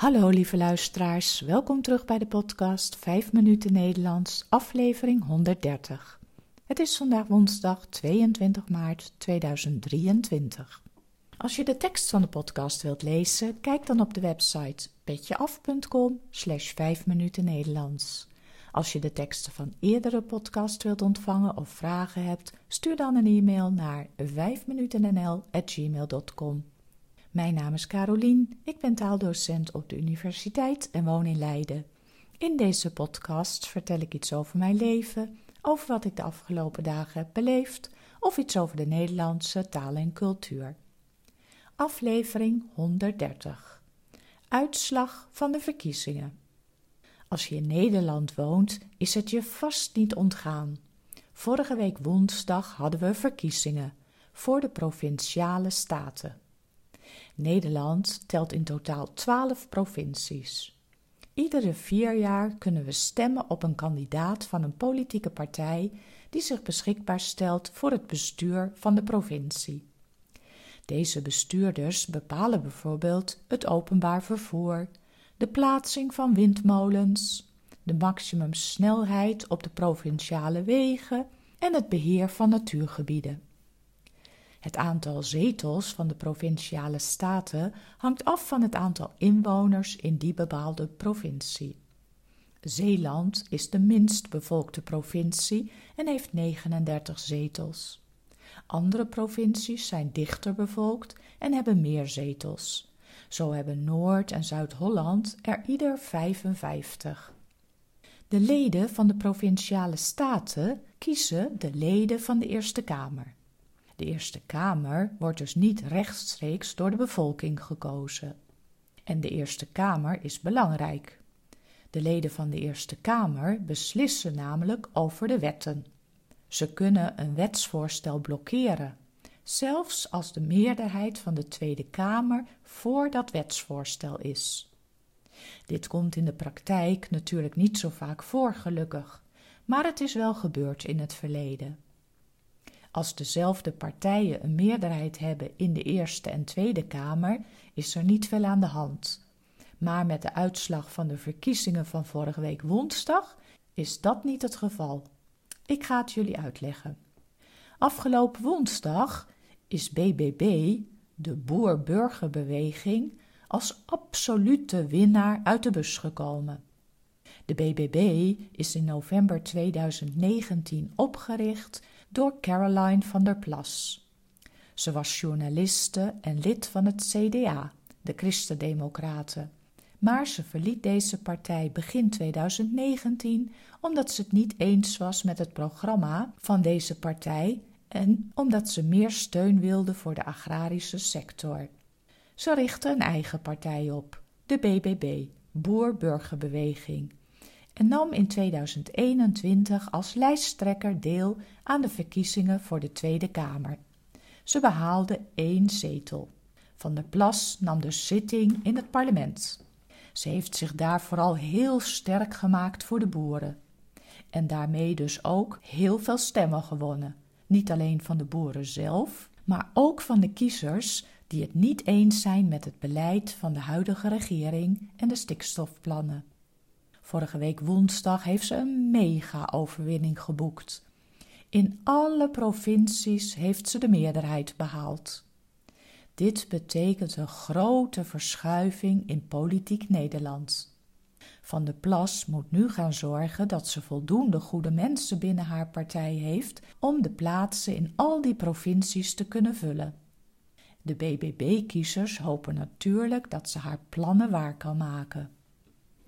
Hallo lieve luisteraars, welkom terug bij de podcast 5 minuten Nederlands, aflevering 130. Het is vandaag woensdag 22 maart 2023. Als je de tekst van de podcast wilt lezen, kijk dan op de website petjeaf.com slash 5 minuten Nederlands. Als je de teksten van eerdere podcasts wilt ontvangen of vragen hebt, stuur dan een e-mail naar 5minutennl.gmail.com. Mijn naam is Carolien, ik ben taaldocent op de universiteit en woon in Leiden. In deze podcast vertel ik iets over mijn leven, over wat ik de afgelopen dagen heb beleefd of iets over de Nederlandse taal en cultuur. Aflevering 130 Uitslag van de verkiezingen. Als je in Nederland woont, is het je vast niet ontgaan. Vorige week woensdag hadden we verkiezingen voor de provinciale staten. Nederland telt in totaal twaalf provincies. Iedere vier jaar kunnen we stemmen op een kandidaat van een politieke partij die zich beschikbaar stelt voor het bestuur van de provincie. Deze bestuurders bepalen bijvoorbeeld het openbaar vervoer, de plaatsing van windmolens, de maximumsnelheid op de provinciale wegen en het beheer van natuurgebieden. Het aantal zetels van de provinciale staten hangt af van het aantal inwoners in die bepaalde provincie. Zeeland is de minst bevolkte provincie en heeft 39 zetels. Andere provincies zijn dichter bevolkt en hebben meer zetels. Zo hebben Noord- en Zuid-Holland er ieder 55. De leden van de provinciale staten kiezen de leden van de Eerste Kamer. De Eerste Kamer wordt dus niet rechtstreeks door de bevolking gekozen. En de Eerste Kamer is belangrijk. De leden van de Eerste Kamer beslissen namelijk over de wetten. Ze kunnen een wetsvoorstel blokkeren, zelfs als de meerderheid van de Tweede Kamer voor dat wetsvoorstel is. Dit komt in de praktijk natuurlijk niet zo vaak voor, gelukkig, maar het is wel gebeurd in het verleden. Als dezelfde partijen een meerderheid hebben in de Eerste en Tweede Kamer, is er niet veel aan de hand. Maar met de uitslag van de verkiezingen van vorige week woensdag is dat niet het geval. Ik ga het jullie uitleggen. Afgelopen woensdag is BBB, de Boer-Burgerbeweging, als absolute winnaar uit de bus gekomen. De BBB is in november 2019 opgericht door Caroline van der Plas. Ze was journaliste en lid van het CDA, de Christendemocraten. Maar ze verliet deze partij begin 2019 omdat ze het niet eens was met het programma van deze partij en omdat ze meer steun wilde voor de agrarische sector. Ze richtte een eigen partij op, de BBB, Boer-Burgerbeweging, en nam in 2021 als lijsttrekker deel aan de verkiezingen voor de Tweede Kamer. Ze behaalde één zetel. Van der Plas nam de zitting in het parlement. Ze heeft zich daar vooral heel sterk gemaakt voor de boeren. En daarmee dus ook heel veel stemmen gewonnen. Niet alleen van de boeren zelf, maar ook van de kiezers die het niet eens zijn met het beleid van de huidige regering en de stikstofplannen. Vorige week woensdag heeft ze een mega-overwinning geboekt. In alle provincies heeft ze de meerderheid behaald. Dit betekent een grote verschuiving in politiek Nederland. Van der Plas moet nu gaan zorgen dat ze voldoende goede mensen binnen haar partij heeft om de plaatsen in al die provincies te kunnen vullen. De BBB-kiezers hopen natuurlijk dat ze haar plannen waar kan maken.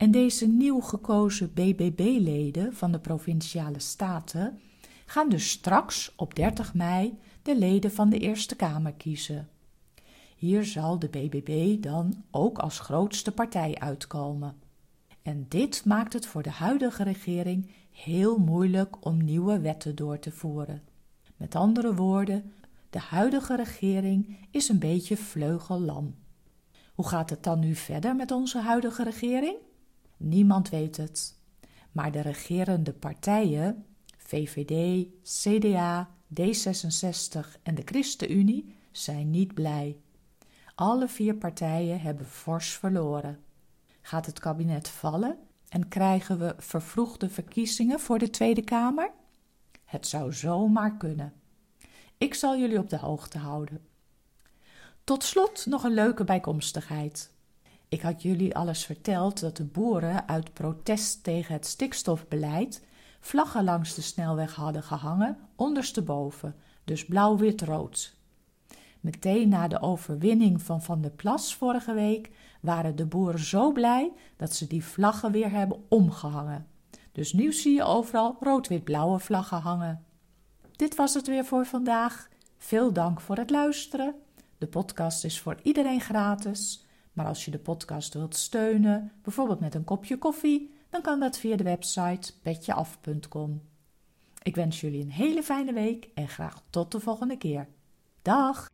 En deze nieuw gekozen BBB-leden van de provinciale staten gaan dus straks op 30 mei de leden van de Eerste Kamer kiezen. Hier zal de BBB dan ook als grootste partij uitkomen. En dit maakt het voor de huidige regering heel moeilijk om nieuwe wetten door te voeren. Met andere woorden, de huidige regering is een beetje vleugellam. Hoe gaat het dan nu verder met onze huidige regering? Niemand weet het. Maar de regerende partijen, VVD, CDA, D66 en de ChristenUnie, zijn niet blij. Alle vier partijen hebben fors verloren. Gaat het kabinet vallen en krijgen we vervroegde verkiezingen voor de Tweede Kamer? Het zou zomaar kunnen. Ik zal jullie op de hoogte houden. Tot slot nog een leuke bijkomstigheid. Ik had jullie alles verteld dat de boeren uit protest tegen het stikstofbeleid vlaggen langs de snelweg hadden gehangen, ondersteboven, dus blauw, wit, rood. Meteen na de overwinning van Van der Plas vorige week waren de boeren zo blij dat ze die vlaggen weer hebben omgehangen. Dus nu zie je overal rood-wit-blauwe vlaggen hangen. Dit was het weer voor vandaag. Veel dank voor het luisteren. De podcast is voor iedereen gratis. Maar als je de podcast wilt steunen, bijvoorbeeld met een kopje koffie, dan kan dat via de website petjeaf.com. Ik wens jullie een hele fijne week en graag tot de volgende keer. Dag!